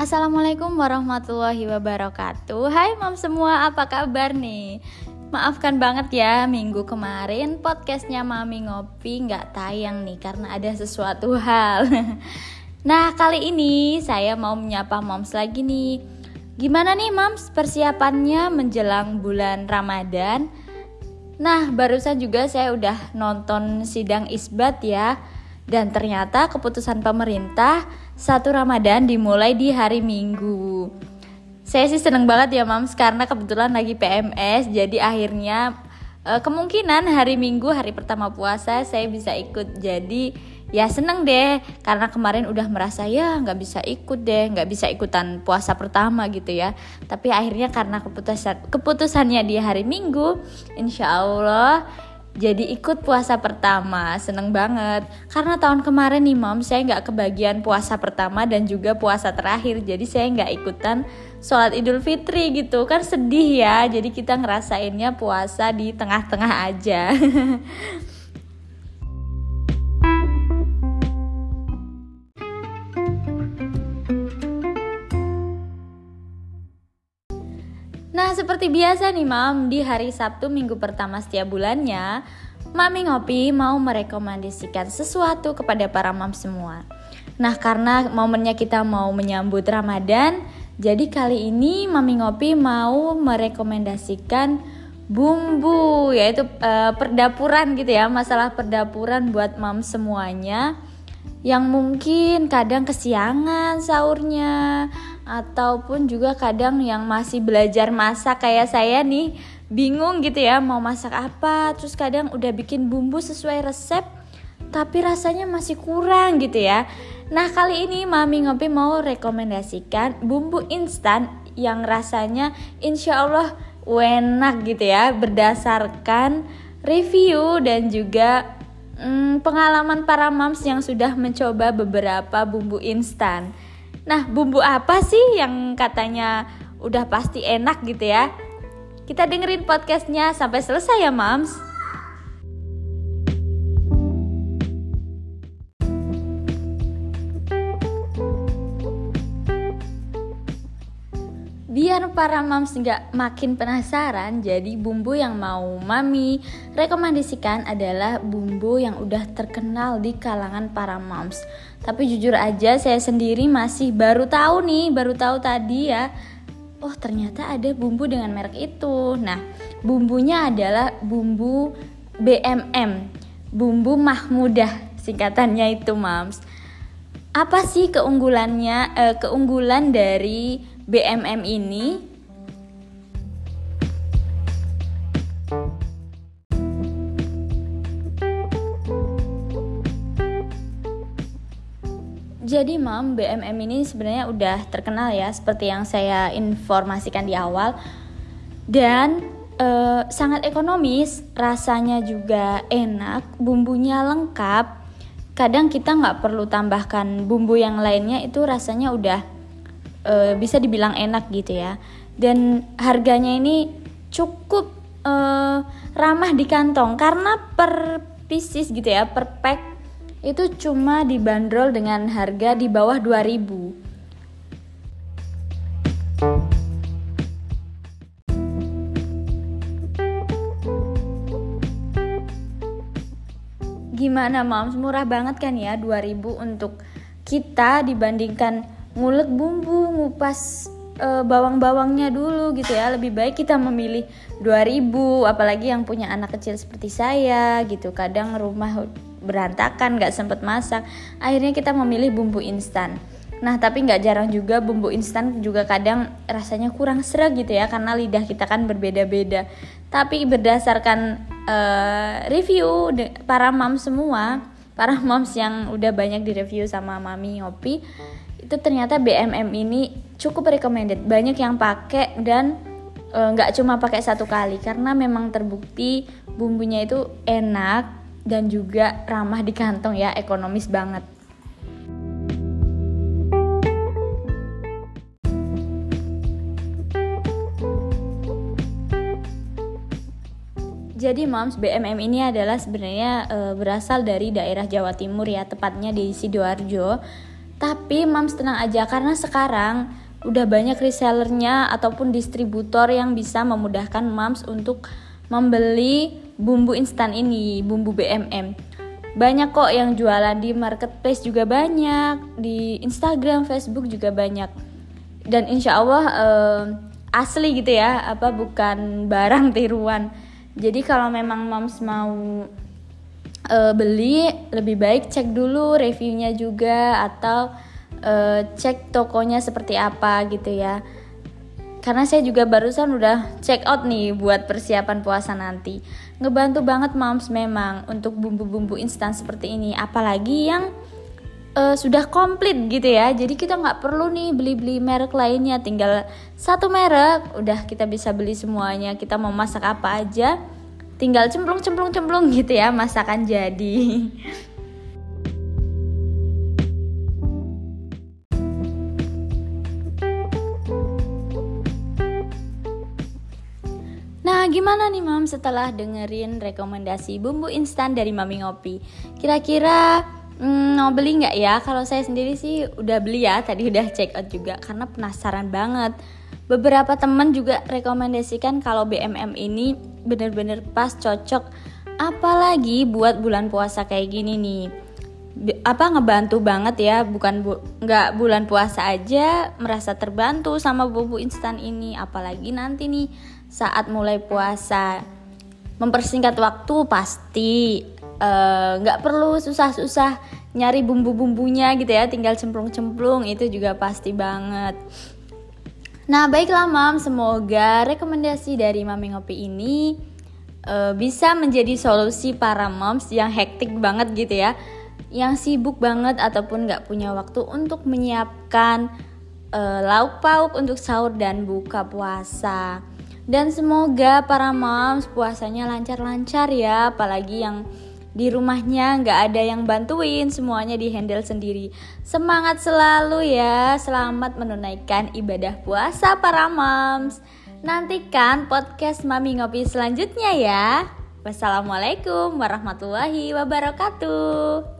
Assalamualaikum warahmatullahi wabarakatuh. Hai mam semua apa kabar nih? Maafkan banget ya minggu kemarin podcastnya Mami Ngopi nggak tayang nih karena ada sesuatu hal. Nah kali ini saya mau menyapa moms lagi nih. Gimana nih moms persiapannya menjelang bulan Ramadan? Nah barusan juga saya udah nonton sidang isbat ya dan ternyata keputusan pemerintah satu Ramadan dimulai di hari Minggu. Saya sih seneng banget ya Mams karena kebetulan lagi PMS jadi akhirnya e, kemungkinan hari Minggu hari pertama puasa saya bisa ikut jadi ya seneng deh karena kemarin udah merasa ya nggak bisa ikut deh nggak bisa ikutan puasa pertama gitu ya tapi akhirnya karena keputusan keputusannya di hari Minggu insya Allah jadi ikut puasa pertama. Seneng banget. Karena tahun kemarin nih mom saya nggak kebagian puasa pertama dan juga puasa terakhir. Jadi saya nggak ikutan sholat idul fitri gitu. Kan sedih ya. Jadi kita ngerasainnya puasa di tengah-tengah aja seperti biasa nih, Mam, di hari Sabtu minggu pertama setiap bulannya, Mami Ngopi mau merekomendasikan sesuatu kepada para mam semua. Nah, karena momennya kita mau menyambut Ramadan, jadi kali ini Mami Ngopi mau merekomendasikan bumbu, yaitu uh, perdapuran gitu ya, masalah perdapuran buat mam semuanya yang mungkin kadang kesiangan sahurnya ataupun juga kadang yang masih belajar masak kayak saya nih bingung gitu ya mau masak apa terus kadang udah bikin bumbu sesuai resep tapi rasanya masih kurang gitu ya nah kali ini mami ngopi mau rekomendasikan bumbu instan yang rasanya insya Allah enak gitu ya berdasarkan review dan juga hmm, pengalaman para moms yang sudah mencoba beberapa bumbu instan. Nah, bumbu apa sih yang katanya udah pasti enak gitu ya? Kita dengerin podcastnya sampai selesai ya moms. Para moms nggak makin penasaran, jadi bumbu yang mau mami rekomendasikan adalah bumbu yang udah terkenal di kalangan para moms. Tapi jujur aja saya sendiri masih baru tahu nih, baru tahu tadi ya. Oh ternyata ada bumbu dengan merek itu. Nah bumbunya adalah bumbu BMM, bumbu Mahmudah singkatannya itu moms. Apa sih keunggulannya? Eh, keunggulan dari BMM ini Jadi mam BMM ini sebenarnya udah terkenal ya seperti yang saya informasikan di awal dan e, sangat ekonomis, rasanya juga enak, bumbunya lengkap. Kadang kita nggak perlu tambahkan bumbu yang lainnya itu rasanya udah e, bisa dibilang enak gitu ya dan harganya ini cukup e, ramah di kantong karena per pieces gitu ya per pack itu cuma dibanderol dengan harga di bawah 2000 Gimana moms? Murah banget kan ya 2000 untuk kita dibandingkan ngulek bumbu ngupas e, bawang-bawangnya dulu gitu ya. Lebih baik kita memilih 2000 apalagi yang punya anak kecil seperti saya gitu. Kadang rumah berantakan nggak sempet masak. Akhirnya kita memilih bumbu instan. Nah tapi nggak jarang juga bumbu instan juga kadang rasanya kurang seret gitu ya karena lidah kita kan berbeda-beda. Tapi berdasarkan uh, review para mom semua, para moms yang udah banyak di review sama mami ngopi, itu ternyata BMM ini cukup recommended. Banyak yang pakai dan e, nggak e, cuma pakai satu kali karena memang terbukti bumbunya itu enak dan juga ramah di kantong ya ekonomis banget. Jadi moms BMM ini adalah sebenarnya e, berasal dari daerah Jawa Timur ya, tepatnya di Sidoarjo. Tapi moms tenang aja karena sekarang udah banyak resellernya ataupun distributor yang bisa memudahkan moms untuk membeli bumbu instan ini, bumbu BMM. Banyak kok yang jualan di marketplace juga banyak, di Instagram, Facebook juga banyak. Dan insya Allah eh, asli gitu ya, apa bukan barang tiruan. Jadi kalau memang moms mau eh, beli, lebih baik cek dulu reviewnya juga atau uh, cek tokonya seperti apa gitu ya karena saya juga barusan udah check out nih buat persiapan puasa nanti ngebantu banget moms memang untuk bumbu-bumbu instan seperti ini. Apalagi yang uh, sudah komplit gitu ya. Jadi kita nggak perlu nih beli-beli merek lainnya. Tinggal satu merek udah kita bisa beli semuanya. Kita mau masak apa aja tinggal cemplung-cemplung-cemplung gitu ya masakan jadi gimana nih Mam setelah dengerin rekomendasi bumbu instan dari Mami Ngopi? Kira-kira hmm, mau beli nggak ya? Kalau saya sendiri sih udah beli ya, tadi udah check out juga karena penasaran banget. Beberapa teman juga rekomendasikan kalau BMM ini bener-bener pas cocok apalagi buat bulan puasa kayak gini nih apa ngebantu banget ya bukan bu, nggak bulan puasa aja merasa terbantu sama bumbu instan ini apalagi nanti nih saat mulai puasa. Mempersingkat waktu pasti eh, nggak uh, perlu susah-susah nyari bumbu-bumbunya gitu ya tinggal cemplung-cemplung itu juga pasti banget. Nah baiklah mam. Semoga rekomendasi dari mami ngopi ini uh, bisa menjadi solusi para moms yang hektik banget gitu ya yang sibuk banget ataupun nggak punya waktu untuk menyiapkan uh, lauk pauk untuk sahur dan buka puasa dan semoga para moms puasanya lancar-lancar ya, apalagi yang di rumahnya nggak ada yang bantuin, semuanya dihandle sendiri. Semangat selalu ya, selamat menunaikan ibadah puasa para moms. Nantikan podcast Mami Ngopi selanjutnya ya. Wassalamualaikum warahmatullahi wabarakatuh.